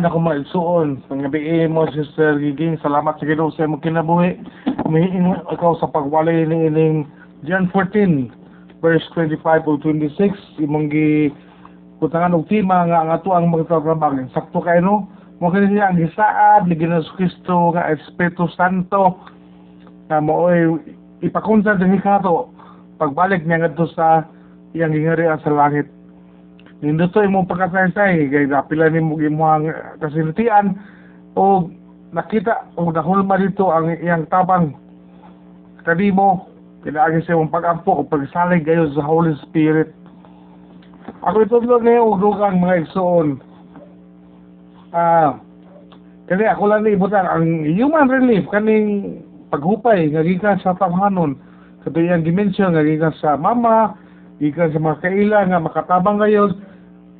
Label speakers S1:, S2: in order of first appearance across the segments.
S1: ako maigsuon. Pangabi mo, Sister Giging. Salamat sa Ginoo sa imong kinabuhi. Umihiin ikaw sa pagwalay ni ining John 14, verse 25 o 26. Imong gi kutangan og tema nga ang ato ang magtatrabaho. Sakto kay no? Mo kini siya ang gisaad ni Ginoong Kristo nga Espiritu Santo na mo'y ipakunsa din kato pagbalik niya ngadto sa iyang gingarian sa langit. Nindot to imong pagkasaysay kay napila nimo imong kasinatian o nakita o nahulma dito ang iyang tabang. Kanimo kinaagi sa imong pag-ampo o pagsalig kayo sa Holy Spirit. Ako lang ngayon og dugang mga igsoon. Ah, kani ako lang ni ibutan ang human relief kaning paghupay nga gikan sa tawhanon katuyang dimensyon nga gikan sa mama gikan sa mga kaila nga makatabang ngayon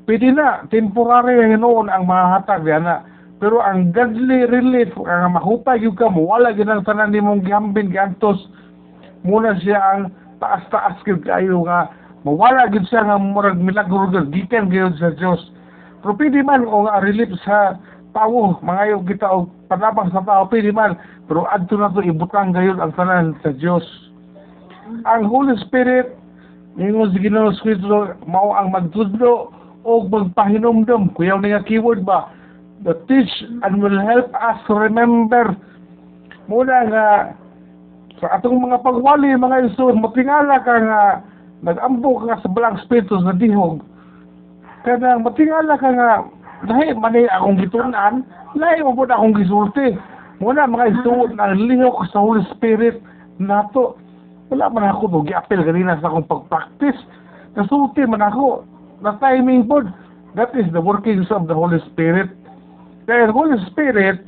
S1: pwede na temporary nga noon ang mahatag diyan na. Pero ang godly relief ang mahupay gyud ka mo wala gyud ang tanan nimong gihambin giantos muna siya ang taas-taas gyud kayo nga. Mawala gyud siya nga murag milagro gyud gikan gyud sa Dios pero pwede man o nga relief sa tao mangayo kita og panabang sa tao pwede man. Pero adto na to ibutang gayud ang tanan sa Dios ang Holy Spirit Ingon si Ginoo Kristo mao ang magtudlo o magpahinomdom. Kuyaw na nga keyword ba? The teach and will help us to remember. Muna nga sa atong mga pagwali, mga iso, matingala ka nga nag-ambo ka sa balang spiritus na dihog. Kaya matingala ka nga dahil mani akong gitunan, lahi mo po na akong gisulti. Muna mga iso, naglihok sa Holy Spirit nato wala man ako no giapil ganina sa akong pag-practice nasulti man ako na timing pod that is the workings of the Holy Spirit. Kaya the Holy Spirit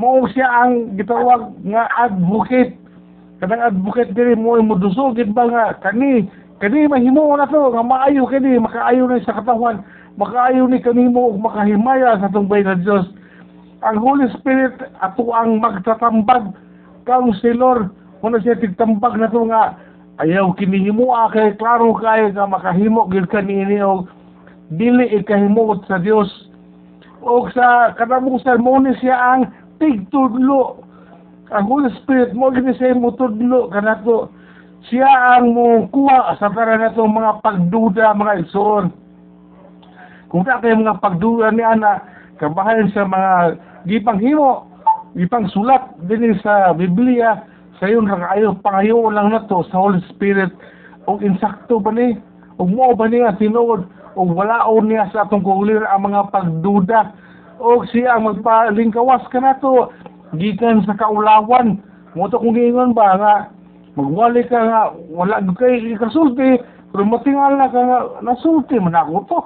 S1: mo siya ang gitawag nga advocate. Kanang advocate diri mo mo dusugid ba nga kani kani mahimo na to nga maayo kani makaayo na sa katawan makaayo ni kanimo ug makahimaya sa bayan ng Dios ang Holy Spirit ato ang magtatambag. Counselor Muna siya tigtambag na to nga ayaw kinihimo kay klaro kay nga makahimo gid kanini og dili ikahimot sa Dios og sa kanamong sermon siya ang tigtudlo. Ang Holy Spirit mo gid siya mo tudlo kanato. Siya ang mo kuha sa tanan nato mga pagduda mga igsoon. Kung ta kay mga pagduda ni ana kabahan sa mga gipanghimo gipang sulat dinhi sa Biblia sayon ra ayo pangayo lang na to sa Holy Spirit. Og insakto ba ni? Og mo ba niya tinuod? Og walaon niya sa atong kulir ang mga pagduda? Og siya ang magpalingkawas ka na to? Gikan sa kaulawan. Mo to kung giingon ba nga magwali ka nga wala kay kasulti pero matingal na ka nga nasulti man ako to.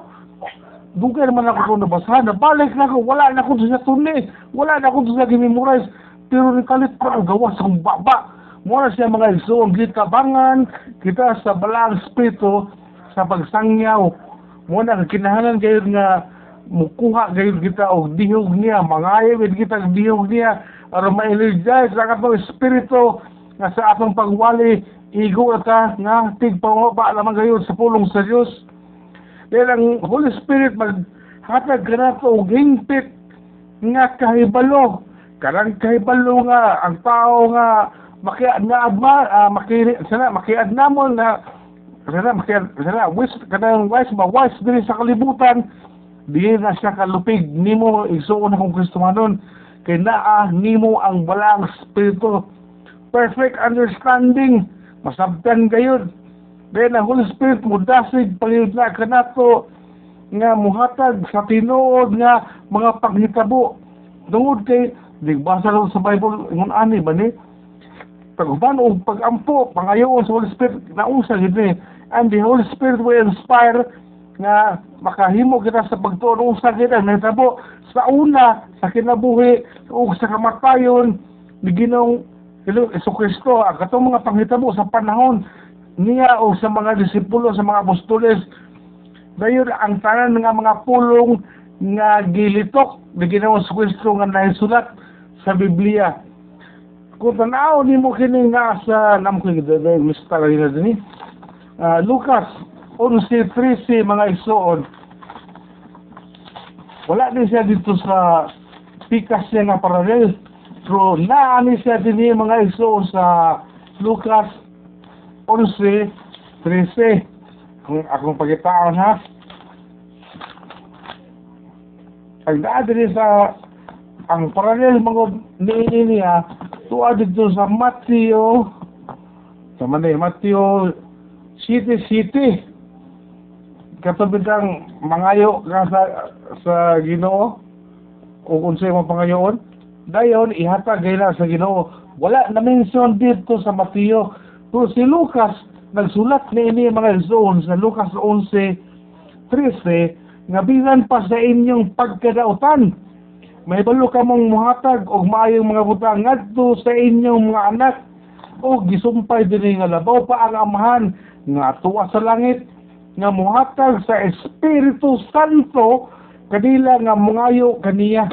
S1: Dugay naman ako kung nabasahan, nabalik na ako, wala na ako sa tunni, wala na ako sa gimemorize, pero nikalit pa ang gawa sa baba. Muna siya mga iso, ang gitabangan kita sa balang spirito sa pagsangyaw. Muna kinahanan kayo nga mukuha kayo kita o dihog niya, mangayawid kita dihog niya, aron ma-energize ang atong espiritu nga sa atong pagwali, igo ta nga tigpangaba naman kayo sa pulong sa Diyos. Dahil ang Holy Spirit maghatag ka na to og hingpit nga kahibalo karang kahibalo nga ang tao nga makiad na adma uh, maki sana makiad namon na sana makiad sana wis kanang wise ba wise diri sa kalibutan di na siya kalupig nimo igsuon akong Kristohanon kay naa nimo ang balang spirito perfect understanding masabtan gayud. Dahil ang Holy Spirit mo dasig pangiyod na kanato nga muhatag sa tinuod nga mga paghitabo tungod kay Digbasa lang sa Bible, ngun ani ba ni? Paguban o pagampo, pangayoon sa Holy Spirit, nausa gid ni. And the Holy Spirit will inspire nga makahimo kita sa pagtuon usa ang nahitabo sa una sa kinabuhi o sa kamatayon ni Ginoong Hesus Kristo ang katong mga panghitabo sa panahon niya o sa mga disipulo sa mga apostoles dayon ang tanan nga mga pulong nga gilitok ni Ginoong Kristo nga nahisulat sa Biblia. Kung tanaw ni mo kini nga sa nam ko gid mistar na dinhi. Uh, Lucas 11:13 mga igsoon. wala din siya dito sa pikas niya nga paralel. Pero naani siya din mga iso sa Lucas 11, 13. Kung akong pagitaan ha. Ang din sa ang paralel mga niini niya tuwa dito sa Mateo sa manay Mateo City City. Katubig kang mangayo ka sa sa Ginoo o kung sa'yo mo pangayoon. Dayon ihatag gayla sa Ginoo. Wala na mention dito sa Mateo pero si Lucas nagsulat ni ini mga zone sa Lucas 11 13 nga bisan pa sa inyong pagkadautan may balo ka mong muhatag og maayong mga butang ngadto sa inyong mga anak. O gisumpay dinhi nga labaw pa ang amahan nga tuwa sa langit nga muhatag sa Espiritu Santo kanila nga mungayo kaniya.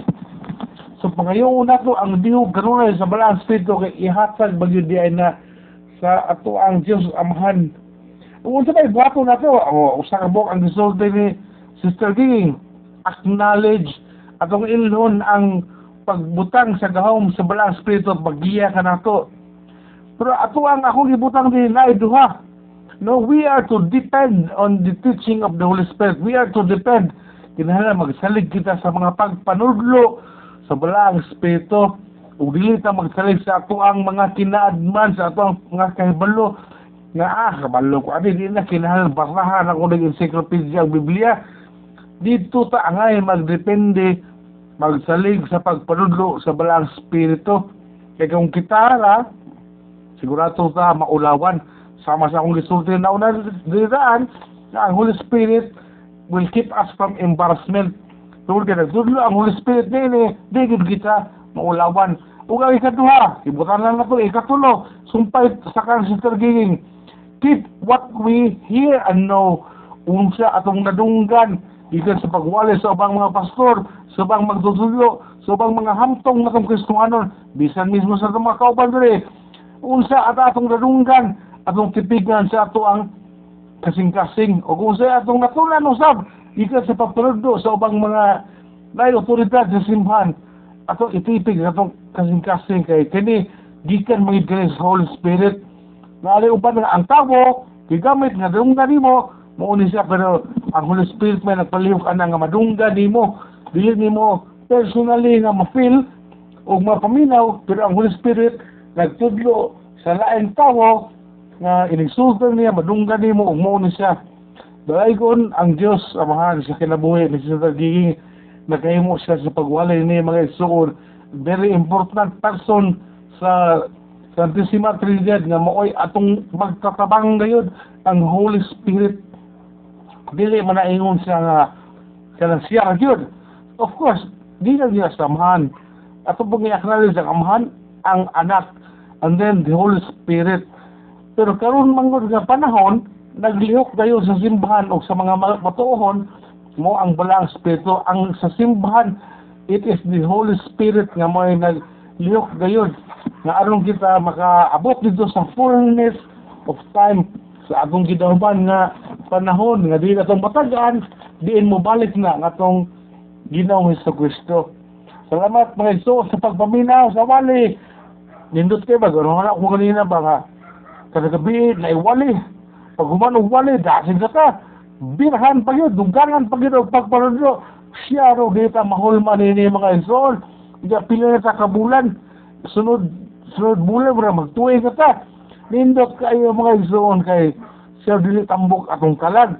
S1: So pangayoon nato ang dihog kanunay sa balang Espiritu kay ihatag bagyo di na sa ato ang Dios amahan. Kung sa may buhato na to, o, usa ka ang gisulti ni Sister King, acknowledge atong ilhon ang pagbutang sa gahom sa balang espiritu paggiya ka nato. Pero ato ang akong gibutang din na duha. No, we are to depend on the teaching of the Holy Spirit. We are to depend. Kinahanglan magsalig kita sa mga pagpanudlo sa balang espiritu. Ug dili ta magsalig sa ato ang mga kinaadman sa ato ang mga kahibalo nga ah, kabalo ko ani di na kinahanglan basahan ako ng encyclopedia ang Biblia dito ta angay magdepende magsalig sa pagpanudlo sa balang espiritu kay kung kita ra sigurado ta maulawan. Sama sa akong gisulti na una diraan na ang Holy Spirit will keep us from embarrassment. Tungod kay nagtudlo ang Holy Spirit ni di gid kita maulawan. Ug ang ikaduha ibutan lang nato ikatulo. Sumpay sa kan Sister Giging keep what we hear and know. Unsa atong nadunggan gikan sa pagwali sa ubang mga pastor, sa ubang magtutulyo, sa ubang mga hamtong na itong Kristohanon, bisan mismo sa mga kauban diri. Unsa at atong nadunggan, atong tipigan sa ato ang kasing-kasing, o kung sa atong natulan usab, gikan sa pagpanudo sa ubang mga lain otoridad sa simbahan, atong itipig atong kasing-kasing kay kini gikan kini sa Holy Spirit. Nga uban nga ang tao, gigamit nga dunggan nimo, Mauni siya pero ang Holy Spirit may nagpalihok ana nga madungga nimo dili nimo personally nga ma-feel o mapaminaw pero ang Holy Spirit nagtudlo sa laing tawo nga inigsultan niya madungga nimo ug mauni siya. Dalaygon ang Dios amahan sa kinabuhi ni Sister Giging nagahimo siya sa pagwalay ni mga isuon very important person sa Santissima Trinidad nga maoy atong magtatabang gayud ang Holy Spirit dili man na ingon siya nga kanang siya gyud of course di na niya samahan ato pong i-acknowledge ang amahan ang anak and then the Holy Spirit. Pero karon mangod nga panahon naglihok dayon sa simbahan o sa mga ma- matuohon mo ang balang espiritu ang sa simbahan it is the Holy Spirit nga mo naglihok dayon. Nga aron kita makaabot dito sa fullness of time sa atong gidahuman nga panahon nga di atong matagaan diin mo balik na nga atong Ginoong Hesus Kristo. Salamat mga Iso sa pagpaminaw sa wali. Nindot kayo ba? Gano'n na ako kanina ba nga? Kada gabi na iwali. Pag humanong wali, dasin ka ta. Birahan pa yun, dugangan pa yun ang pagpanulo. Siya ro dito mahulman ni mga Iso. Hindi pila na ta kabulan. Sunod, sunod bulan mo magtuwi ka ta. Nindot kayo mga Iso kay siya dili tambok atong kalag.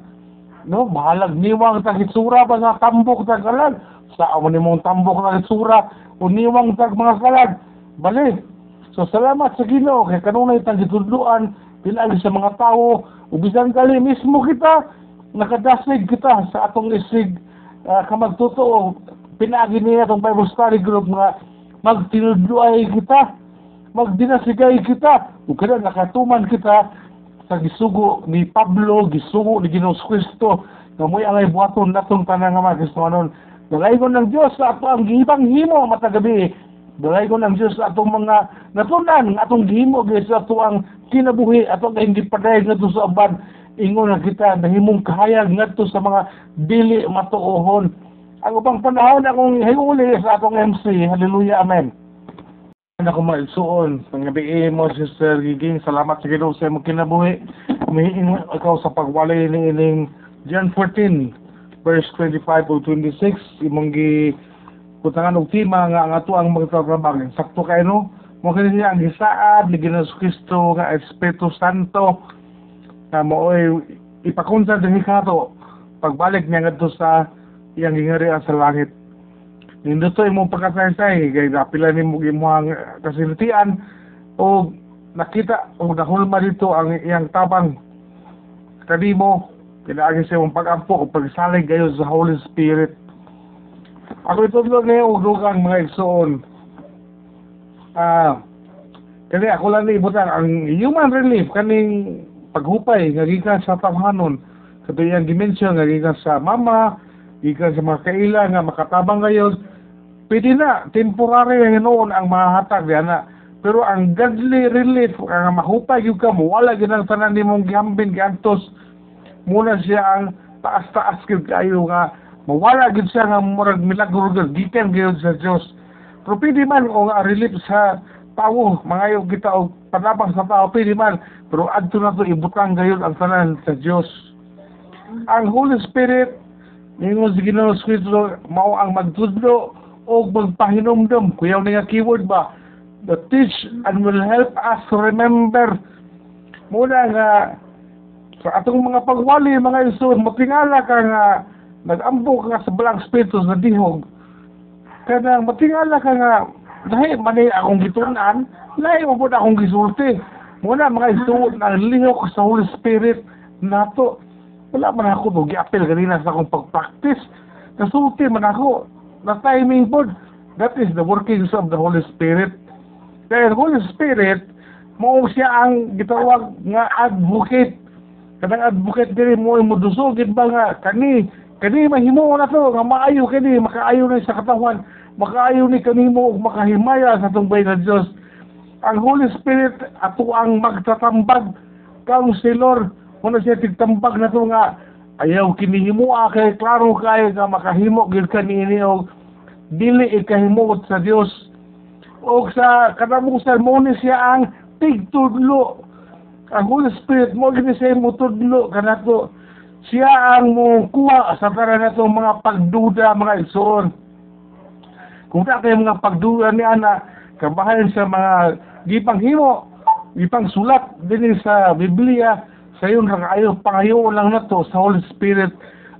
S1: No, bahalag niwang tag itsura ba nga tambok tag kalag. Sa amo ni mong tambok na itsura o niwang tag mga kalag. Bali. So salamat sa Ginoo kay kanunay tang gitudluan pinagi sa mga tao ug bisan kali mismo kita nakadasig kita sa atong isig uh, kamagtotoo pinagi niya atong Bible study group nga magtinudluay kita magdinasigay kita ug kada nakatuman kita sa gisugo ni Pablo, gisugo ni Ginoong Kristo, nga mo'y angay buhaton natong tanang nga mga Kristohanon. Dalaygon ng Diyos sa ato ang gihibang himo matagabi. Dalaygon ng Diyos sa atong mga natunan, atong gihimo gayud sa ato ang kinabuhi, ato ang hindi paday nga sa aban. Ingon na kita, nahimong kahayag ngadto sa mga dili matuohon. ang upang panahon akong hiuli sa atong MC. Hallelujah, Amen. Ano ko maigsuon, ang gabi mo, Sister Giging, salamat sa Ginoo sa imong kinabuhi. Umihiing ikaw sa pagwalay ni ining John 14, verse 25 o 26, imong gi kutangan og tema nga ang ato ang magtatrabaho. Sakto kay no, mo kini siya ang gisaad ni Ginoong Kristo nga Espiritu Santo na mo'y ipakunsa din kato pagbalik niya ngadto sa iyang gingarian sa langit. Nindo to imong pagkasaysay kay napila nimo imong kasintian o nakita o nahulma dito ang iyang tabang kanimo kinaagi sa imong pag-ampo o pagsalig kayo sa Holy Spirit. Ako lang ngayon og dugang mga igsoon. Ah, kani ako lang ni ibutan ang human relief kaning paghupay nga gikan sa tawhanon katuyang gimension nga gikan sa mama gikan sa mga kaila nga makatabang ngayon pwede na temporary nga noon ang mahatag diyan na. Pero ang godly relief nga mahupay gyud ka mo wala gyud ang tanan nimong gihambin giantos muna siya ang taas-taas gyud kayo nga mawala gyud siya nga murag milagro gyud gikan gyud sa Dios pero pwede man o nga relief sa tao mga yung kita og panabang sa tao pwede man. Pero adto na to ibutang gayud ang tanan sa Dios ang Holy Spirit ningon si Ginoo Kristo mao ang magtudlo o magpahinomdom kuyaw na nga keyword ba? The teach and will help us to remember. Muna nga sa atong mga pagwali mga isun matingala ka nga nagambo ka sa balang spiritu sa dihog. Kada matingala ka nga dahil mani akong gitunan lahi mo po akong gisulti. Muna mga isuot na lihok sa Holy Spirit nato. Wala man ako no giapil ganina sa akong pag-practice. Nasulti man ako na timing po that is the workings of the Holy Spirit. The Holy Spirit mo siya ang gitawag nga advocate. Kanang advocate diri mo mo dusogid ba nga kani kani mahimo na to nga maayo kani makaayo na sa katawan makaayo ni kanimo ug makahimaya sa bayan nga Dios ang Holy Spirit ato ang magtatambag. Counselor kuno siya tigtambag na to nga ayaw kinihimo kay klaro kay nga makahimo gid kanini og dili ikahimot sa Dios. O sa kanamong sermon siya ang tigtudlo. Ang Holy Spirit mo gini siya mo tudlo kanato siya ang mo kuha sa tara na mga pagduda mga igsoon. Kung ta kayo mga pagduda ni ana kabahan sa mga gipanghimo gipang sulat din sa Biblia yun ra ayo pangayo lang na to sa Holy Spirit.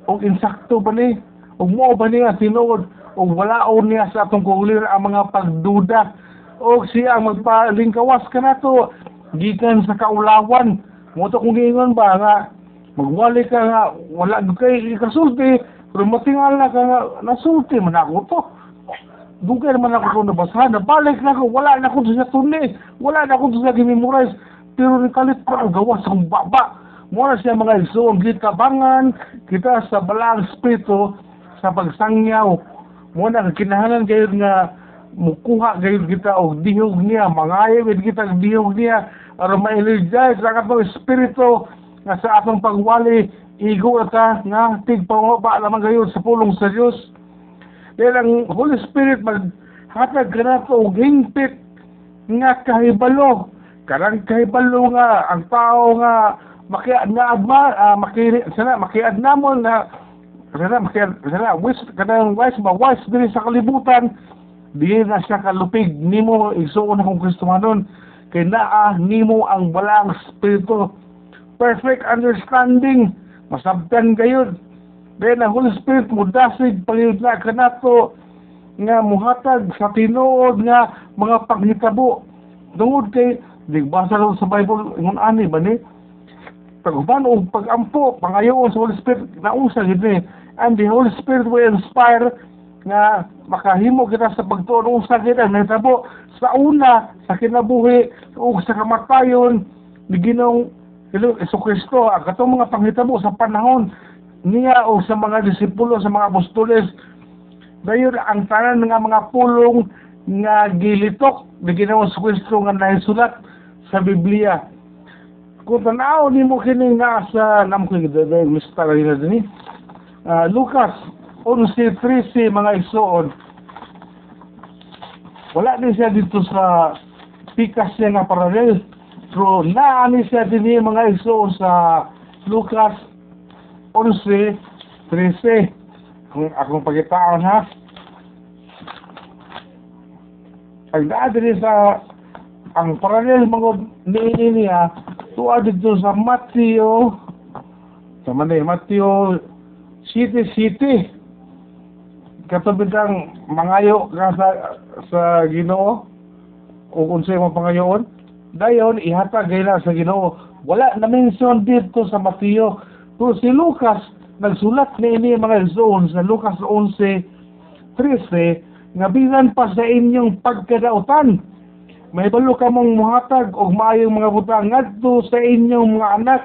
S1: Og insakto ba ni? Og mo ba niya tinuod og wala o niya sa atong kulir ang mga pagduda? Og siya ang magpalingkawas ka na to? Gikan sa kaulawan. Mo to kung giingon ba nga magwali ka nga wala kay kasulti pero matingal na ka nga nasulti man ako to. Dugay man ako to nabasahan nabalik na ko wala na ko sa tunni wala na ko sa gimemorize pero ni kalit pa ang gawas ang baba mo na siya mga igsoon gitabangan kita sa balang espiritu sa pagsangyaw. Mo na kinahanglan kayo nga mukuha kayo kita og dihog niya mangayo gid kita og dihog niya aron ma-energize sa katong espiritu nga sa atong pagwali igo ta nga tigpangaba lamang gayon sa pulong sa Dios dahil ang Holy Spirit maghatag ka na to og hingpit nga kahibalo karang kahibalo nga ang tao nga makiad na adma uh, maki sana makiad namon na sana makiad sana wis kanang wise ba wise diri sa kalibutan di na siya kalupig nimo igsuon akong Kristohanon kay naa nimo ang balang espiritu. Perfect understanding masabtan gayud dahil ang Holy Spirit mo dasig pangiyod na kanato nga muhatag sa tinuod nga mga paghitabo tungod kay digbasa ko sa Bible ngun ani ba ni? Paguban o pagampo sa Holy Spirit nausa gid ni and the Holy Spirit will inspire nga makahimo kita sa pagtuon gid ang nahitabo sa una sa kinabuhi o sa kamatayon ni Ginoong Iso Kristo. Ang mga panghitabo sa panahon niya o sa mga disipulo sa mga apostoles dayon ang tanan nga mga pulong nga gilitok ni Ginoong Kristo nga nahisulat sa Biblia kung tanaw ni mo kini nga sa nam ko dahil mista rin na din uh, Lucas 11.13 mga igsoon. Wala din siya dito sa pikas niya nga paralel. Pero naani siya din yung mga igsoon sa Lucas 11.13. Kung akong pagitaan ha. Naa din sa ang paralel mga niini niya tuwa dito sa Matthew. Sa manay Matthew City City. Katubig kang mangayo ka sa sa Ginoo. O kung sa'yo mo pangayoon. Dayon ihatag gayla sa Ginoo. Wala na mention dito sa Matthew. Pero si Lucas nagsulat ni ini mga zone sa Lucas 11:13 nga bisan pa sa inyong pagkadautan may balo ka mong muhatag og maayong mga butang ngadto sa inyong mga anak.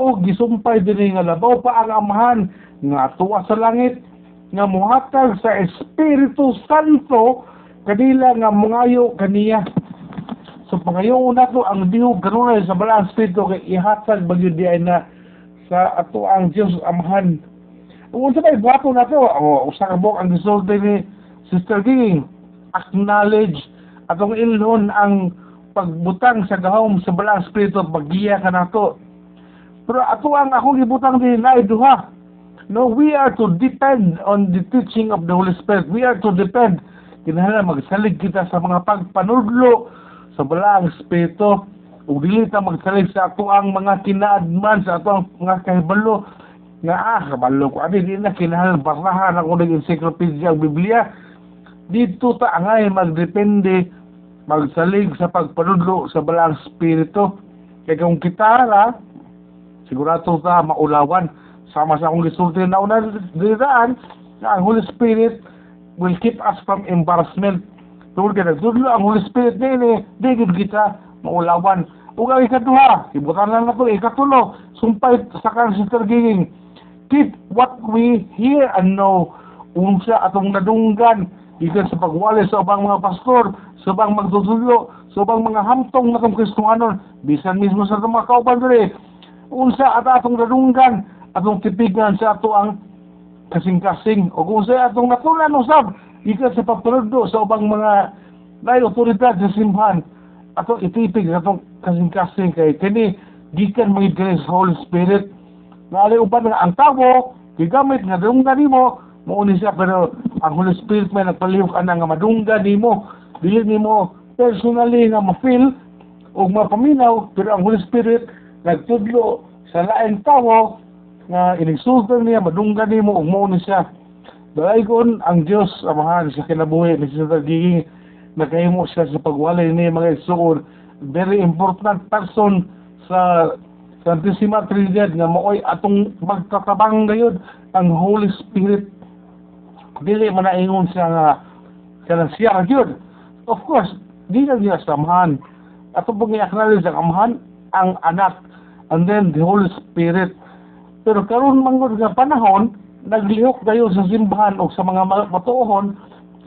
S1: O gisumpay dinhi nga labaw pa ang amahan nga tuwa sa langit nga muhatag sa Espiritu Santo kanila nga mungayo kaniya. So pangayoon nato ang dihog kanunay sa balang espiritu kay ihatag bagyo di na sa ato ang Dios amahan. Kung sa may buhato na to, o, usa ka ang gisulti ni Sister Ging, acknowledge atong ilhon ang pagbutang sa gahom sa balang espiritu paggiya ka na to. Pero ato ang akong gibutang din na duha. No, we are to depend on the teaching of the Holy Spirit. We are to depend. Kinahanglan magsalig kita sa mga pagpanudlo sa balang espiritu. Ug dili ta magsalig sa ato ang mga kinaadman sa ato ang mga kahibalo nga ah, kabalo ko ani di na kinahanglan barahan ako ng encyclopedia ang Biblia. Dito ta angay magdepende magsalig sa pagpanudlo sa balang espiritu. Kaya kung kita ra, sigurado ta maulawan sama sa akong gisulti na una diraan na ang Holy Spirit will keep us from embarrassment. Tungkol ka nagdudlo ang Holy Spirit na ini, di gid kita maulawan. Ug ang ikaduha, ibutan lang na to, ikatulo, sumpay sa kan Sister Giging, keep what we hear and know. Unsa atong nadunggan, ikan sa pagwali sa ubang mga pastor, sa ubang magtutulyo, sa ubang mga hamtong na kong Kristohanon, bisan mismo sa mga kauban diri, unsa at atong nadunggan, atong tipigan sa ato ang kasing-kasing, o kung sa atong natulan usab, ikan sa pagpaludo sa ubang mga lain otoridad sa simbahan, ato itipig atong kasing-kasing. Kay kini gikan sa Holy Spirit. Alay uban nga ang tawo gigamit nga dunggan nimo mo ni siya pero ang Holy Spirit may nagpalihok ana nga madunggan nimo dili nimo personally nga ma-feel o mapaminaw pero ang Holy Spirit nagtudlo sa laing tawo nga inigsultan niya madunggan nimo ug mo ni siya Dalaygon ang Dios amahan sa kinabuhi ni Sister Giging nakahimo siya sa pagwalay ni mga isuon very important person sa Santissima Trinidad nga maoy atong magtatabang gayud ang Holy Spirit dili man naingon siya nga kanang siya gyud of course di na niya samahan ato pong i-acknowledge ang amahan ang anak and then the Holy Spirit. Pero karon mangod nga panahon naglihok kayo sa simbahan o sa mga ma- matuohon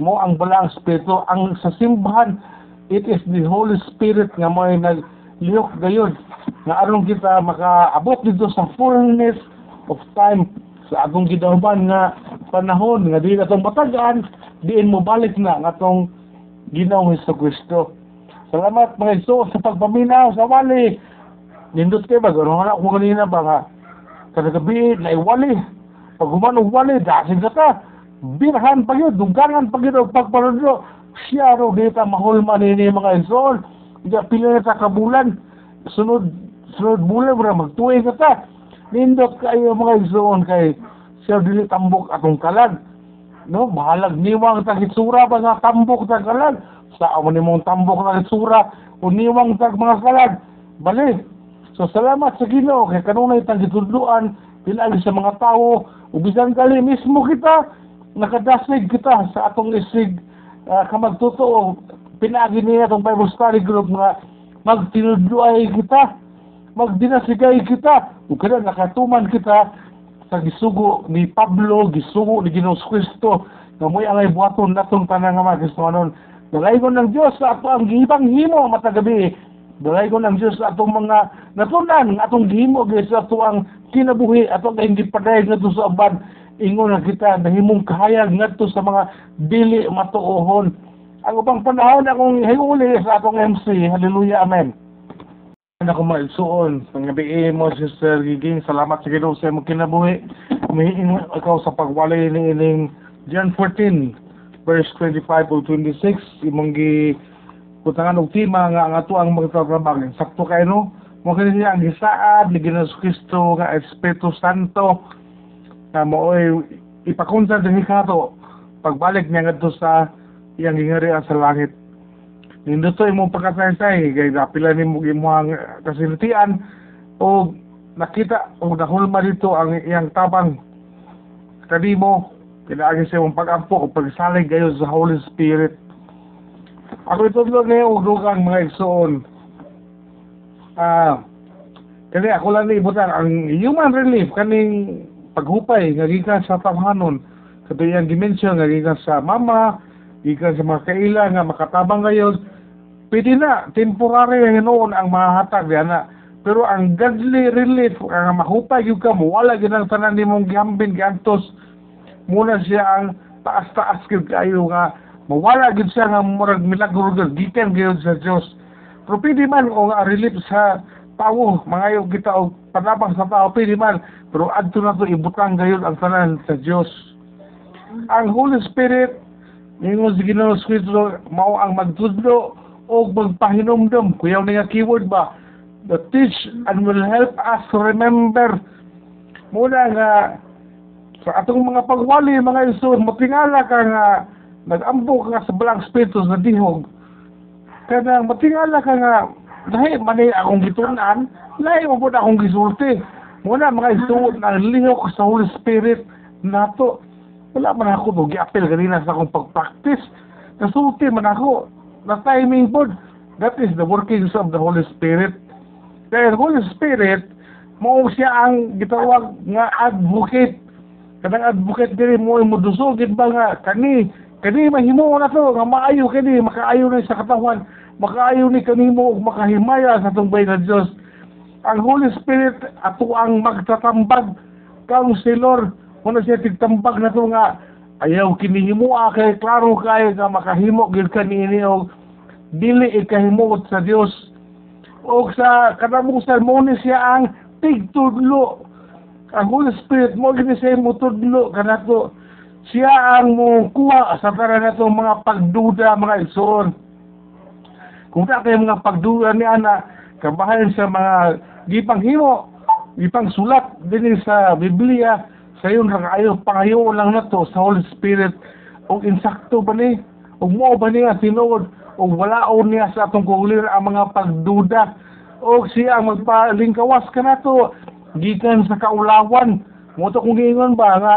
S1: mo ang balang espiritu. Ang sa simbahan it is the Holy Spirit nga mo naglihok gayon nga aron kita makaabot dito sa fullness of time sa atong gidahuman nga panahon nga di atong matagaan diin mo balik na nga atong Ginoong Hesus Kristo. Salamat mga Iso sa pagpaminaw sa wali. Nindot kayo ba? Gano'n ako kanina ba nga? Kada gabi na iwali. Pag humanong wali, dasin ka ta. Birahan pa yun, dugangan pa yun, pagpanulo. Siya ro dito mahulman ini mga Iso. Hindi pila na ta kabulan. Sunod, sunod bulan mo magtuwi ka ta. Nindot kayo mga Iso kay siya dili tambok atong kalag. No bahalag niwang tag itsura ba sa tambok tag kalag? Sa amo ni mong tambok tag itsura o niwang tag mga kalag. Bali so salamat sa Ginoo kay kanunay tag gitudluan pinagi sa mga tao. Ug bisan kali mismo kita nakadasig kita sa atong isig uh, kamagtotoo pinagi niya atong Bible study group nga magtinudluay kita magdinasigay kita ug kada nakatuman kita sa gisugo ni Pablo, gisugo ni Ginoong Kristo, nga mo'y angay buhaton natong tanang nga mga Kristohanon. Dalaygon ng Diyos sa ato ang gihibang himo matagabi. Dalaygon ng Diyos sa atong mga natunan, nga atong gihimo, sa ato ang kinabuhi, ato ang hindi paday nga to sa aban. ingon na kita nahimong kahayag ngadto sa mga dili matuohon. Ang ubang panahon akong hiuli sa atong MC. Hallelujah, amen. Ano ko maigsuon, ang gabi mo, Sister Giging, salamat sa Ginoo sa imong kinabuhi. Umihiing ikaw sa pagwalay ni ining John 14, verse 25 o 26, imong gi kutangan og tema nga ang ato ang magtatrabaho. Sakto kay no, mo kini siya ang gisaad ni Ginoong Kristo nga Espiritu Santo na mo ipakunsa dinhi kato pagbalik niya ngadto sa iyang gingarian sa langit. Nindot to imong pagkataysay kay napila nimo imong kasintian o nakita o nahulma dito ang iyang tabang kanimo kinaagi sa imong pag-ampo o pagsalig kayo sa Holy Spirit. Ako lang ngayon og dugang mga igsoon. Ah, kani ako lang ibutan ang human relief kaning paghupay nga gikan sa tawhanon katuyang dimension nga gikan sa mama gikan sa mga kaila nga makatabang ngayon pwede na temporary nga noon ang mahatag diyan na pero ang godly relief ang mahupay gyud ka mo wala gyud ang tanan nimong gihambin giantos. Muna siya ang taas-taas gyud kayo nga mawala gyud siya nga murag milagro gyud gikan gyud sa Dios pero pwede man o nga relief sa tao mga yung kita og panabang sa tao pwede man. Pero adto na to ibutang gayud ang tanan sa Dios ang Holy Spirit ningon si Ginoo Kristo mao ang magtudlo o magpahinomdom kuyaw na nga keyword ba? The teach and will help us to remember. Muna nga sa atong mga pagwali mga iso matingala ka nga nag-ambo ka sa balang spiritus na dihog. Kada matingala ka nga lahi mani akong gitunan lahi mo po akong gisulti. Muna mga isuot na lihok sa Holy Spirit nato. Wala man ako no giapil kanina sa akong pag-practice. Nasulti man ako na timing pod that is the workings of the Holy Spirit. Kaya the Holy Spirit mo siya ang gitawag nga advocate. Kanang advocate diri mo mo dusogit ba nga kani kani mahimo na to nga maayo kani makaayo na sa katawan makaayo ni kanimo ug makahimaya sa tong bayan nga Dios ang Holy Spirit ato ang magtatambag. Counselor kuno siya tigtambag na to nga ayaw kinihimo kay klaro kay nga makahimo gyud kanini og dili ikahimuot sa Dios. O sa kanamong sermon siya ang tigtudlo. Ang Holy Spirit mo gini siya mo tudlo kanato siya ang mo kuha sa tara na mga pagduda mga igsoon. Kung ta kayo mga pagduda ni ana kabahan sa mga gipanghimo gipang sulat din sa Biblia sayon ra kaayo pangayo lang nato sa Holy Spirit. Og insakto ba ni? Og mo ba niya tinuod? Og wala o niya sa atong kulir ang mga pagduda? Og siya ang magpalingkawas ka nato gikan sa kaulawan. Mo to kung giingon ba nga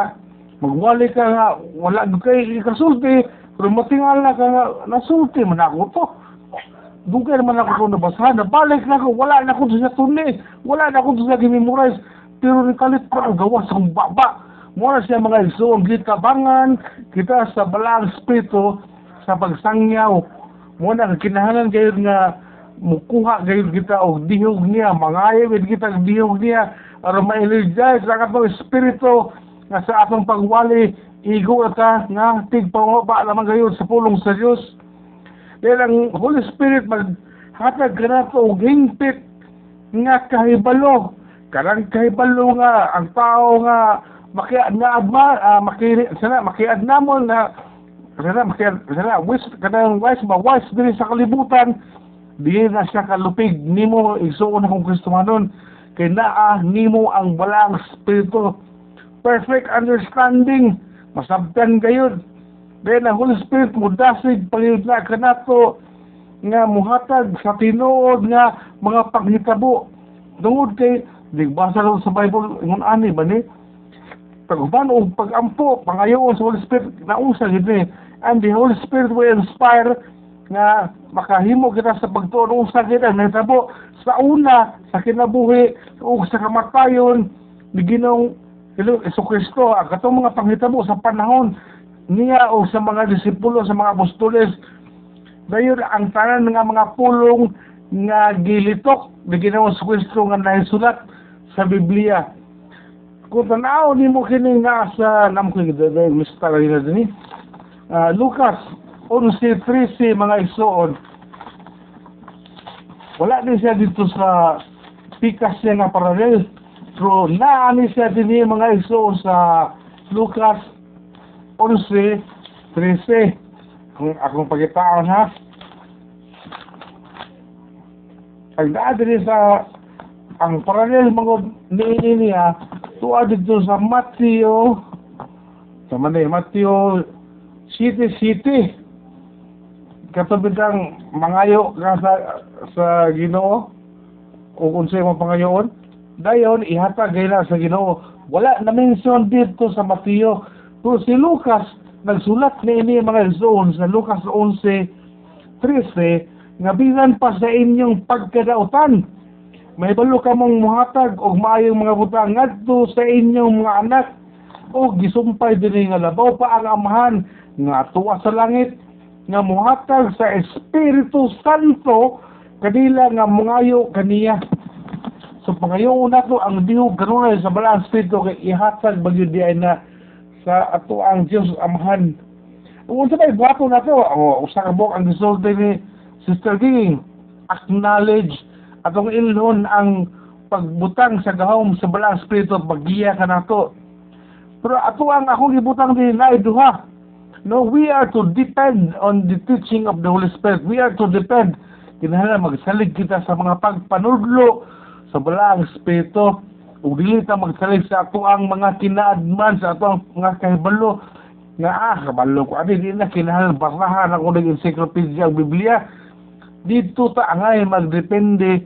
S1: magwali ka nga wala kay kasulti pero matingal na ka nga nasulti man ako to. Dugay naman ako kung nabasahan nabalik na ko wala na ko sa tunni wala na ko sa gimemorize pero nikalit pa ang gawas ng baba. Muna siya mga igsoon gitabangan kita sa balang espiritu sa pagsangyaw. Muna kinahanglan kayo nga mukuha kayo kita og dihog niya mangayo kita og dihog niya aron ma-energize ang atong espiritu nga sa atong pagwali igo ta nga tigpangaba lamang kayo sa pulong sa Dios dahil ang Holy Spirit maghatag ka na og hingpit nga kahibalo karang kahibalo nga ang tao nga makiad na adma uh, maki sana makiad namon na sana makiad sana wis kanang wise ba wise diri sa kalibutan di na siya kalupig nimo igsuon akong Kristohanon kay naa nimo ang balang espiritu. Perfect understanding masabtan gayud. Then ang Holy Spirit mo dasig pangiyod na kanato nga muhatag sa tinuod nga mga paghitabo. Tungod kay digbasa lang sa Bible ngun ani ba ni? Paguban o pagampo pangayoon sa Holy Spirit nausa gid ni. And the Holy Spirit will inspire nga makahimo kita sa pagtuon gid ang nahitabo sa una sa kinabuhi o sa kamatayon ni Ginoong Hesus Kristo ang katong mga panghitabo sa panahon niya o sa mga disipulo sa mga apostoles dayon ang tanan nga mga pulong nga gilitok ni Ginoong Kristo nga nahisulat sa Biblia kung tanaw ni mo kini nga sa nam ko gid lista rin na dinhi. Ah, Lucas 11:13 mga igsoon. Wala din siya dito sa pikas niya nga paralel. Pero naani siya din mga igsoon sa Lucas 11:13. Kung akong pagkitaon ha. Ang naa din sa ang paralel mga niini niya tuwa dito sa Mateo sa manay Mateo City City. Kang mangayo ka sa sa Ginoo. O kung sa'yo mo pangayoon. Dayon ihatag gayla sa Ginoo. Wala na mention dito sa Mateo pero si Lucas nagsulat ni ini mga zone sa Lucas 11:13 nga bisan pa sa inyong pagkadautan may balo ka mong muhatag og maayong mga butang ngadto sa inyong mga anak o gisumpay dinhi nga labaw pa ang amahan nga tuwa sa langit nga muhatag sa Espiritu Santo kanila nga mungayo kaniya so pangayoon nato ang dihog kanunay sa balang espiritu kay ihatag bagyo di na sa ato ang Dios amahan Unsa ba buhato na to? O, usa ka ang gisulti ni Sister Ging. Acknowledge atong ilhon ang pagbutang sa gahom sa balang espiritu paggiya ka na to. Pero ato ang akong gibutang din na duha. No, we are to depend on the teaching of the Holy Spirit. We are to depend. Kinahanglan magsalig kita sa mga pagpanudlo sa balang espiritu. Ug dili magsalig sa ato ang mga kinaadman sa ato ang mga kahibalo nga ah, kabalo ko ani di na kinahanglan barahan ako ng encyclopedia ang Biblia. Dito ta angay magdepende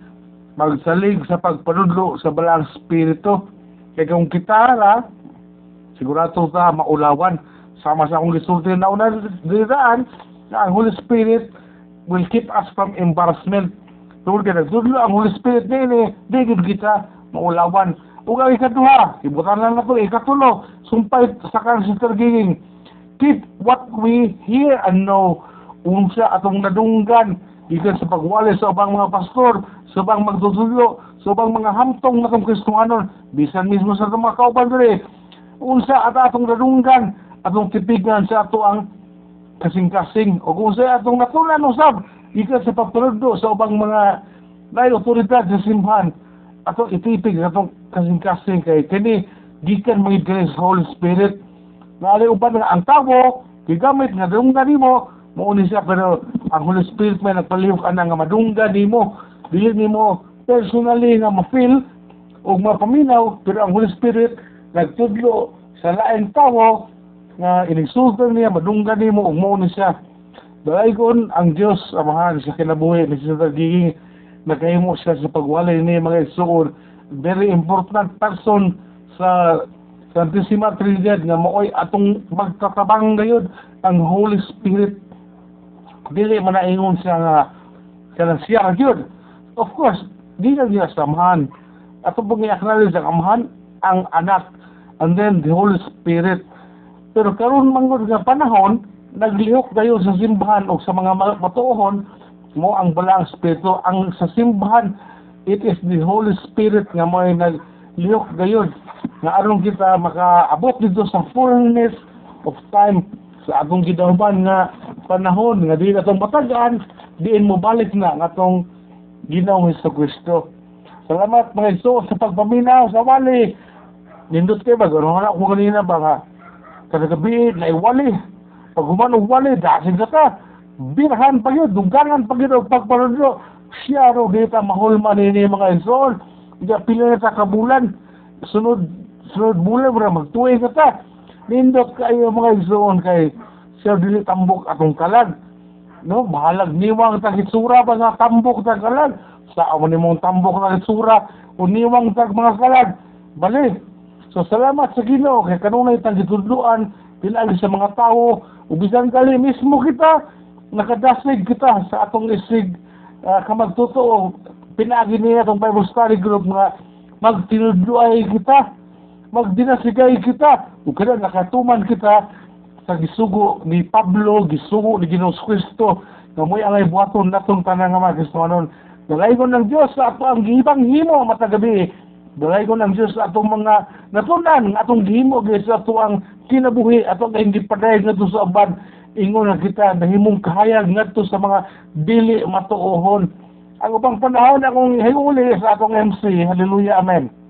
S1: magsalig sa pagpanudlo sa balang espiritu. Kaya kung kita ra, sigurado ta maulawan sama sa akong gisulti na una diraan na ang Holy Spirit will keep us from embarrassment. Tungkol ka nagdudlo ang Holy Spirit na ini, di gid kita maulawan. Ug ang ikaduha, ibutan lang na to, ikatulo, sumpay sa kang Sister Giging, keep what we hear and know. Unsa atong nadunggan, ikan sa pagwali sa ubang mga pastor, sa ubang magtutulyo, sa ubang mga hamtong na kong Kristohanon, bisan mismo sa mga kauban diri. Unsa at atong nadunggan, atong tipigan sa ato ang kasing-kasing o kung sa atong natulan usab ikan sa pagpaludo sa ubang mga lain otoridad sa simbahan ato itipig atong kasing-kasing kay kini gikan mga Holy Spirit na uban nga ang tawo gigamit nga dunggan nimo mauni siya pero ang Holy Spirit may nagpalihok ana nga madunggan nimo dili nimo personally nga ma-feel o mapaminaw pero ang Holy Spirit nagtudlo sa laing tawo nga inigsultan niya, madunggan niya mo, umo ni siya. Dalaygon ang Diyos, amahan sa kinabuhi, ni Sister Giging, nagkahimo siya sa pagwalay niya mga isuon. Very important person sa Santissima Trinidad nga maoy atong magtatabang gayud ang Holy Spirit. Dili man naingon siya nga kanang siya gyud. Of course, di na niya samahan. Ato pong i-acknowledge ang amahan, ang anak, and then the Holy Spirit. Pero karon mangod nga panahon, naglihok kayo sa simbahan o sa mga ma- matuohon mo ang balang espiritu ang sa simbahan it is the Holy Spirit nga mo naglihok gayon nga aron kita makaabot dito sa fullness of time sa atong gidahuman nga panahon nga di natong matagaan diin mo balik na nga atong Ginoong Hesus Kristo. Salamat mga Iso sa pagpaminaw sa wali. Nindot kayo ba? Gano'n na ako kanina ba nga? Kada gabi na iwali. Pag humano wali, dasig ka ta. Birahan pa yun, dugangan pa yun ang pagpanulo. Siya ro dito mahulma nini mga Isol. Iya pila na ta kabulan. Sunod sunod bulan mo magtuwi ka ta. Nindot kayo mga Isol kay siya dili tambok atong kalag. No, bahalag niwang tag itsura ba nga tambok tag kalag. Sa amo ni mong tambok tag itsura, uniwang tag mga kalag. Bali. So salamat sa Ginoo kay kanunay tang gitudluan pinagi sa mga tao ubisan kali mismo kita nakadasig kita sa atong isig uh, kamagtotoo pinagi niya atong Bible study group nga magtinudluay kita magdinasigay kita ug kada nakatuman kita sa gisugo ni Pablo, gisugo ni Ginoong Kristo, nga mo'y angay buhaton natong tanang nga mga Kristohanon. Nalaygon ng Diyos sa ato ang gibang himo matagabi, Dalay ko ng Diyos sa atong mga natunan, atong gihimo gyud sa ato ang kinabuhi, ato nga hindi paday ngadto sa uban. Ingon na kita, nahimong kahayag ngadto sa mga dili matuohon. Ang upang panahon akong hiuli sa atong MC. Hallelujah, Amen.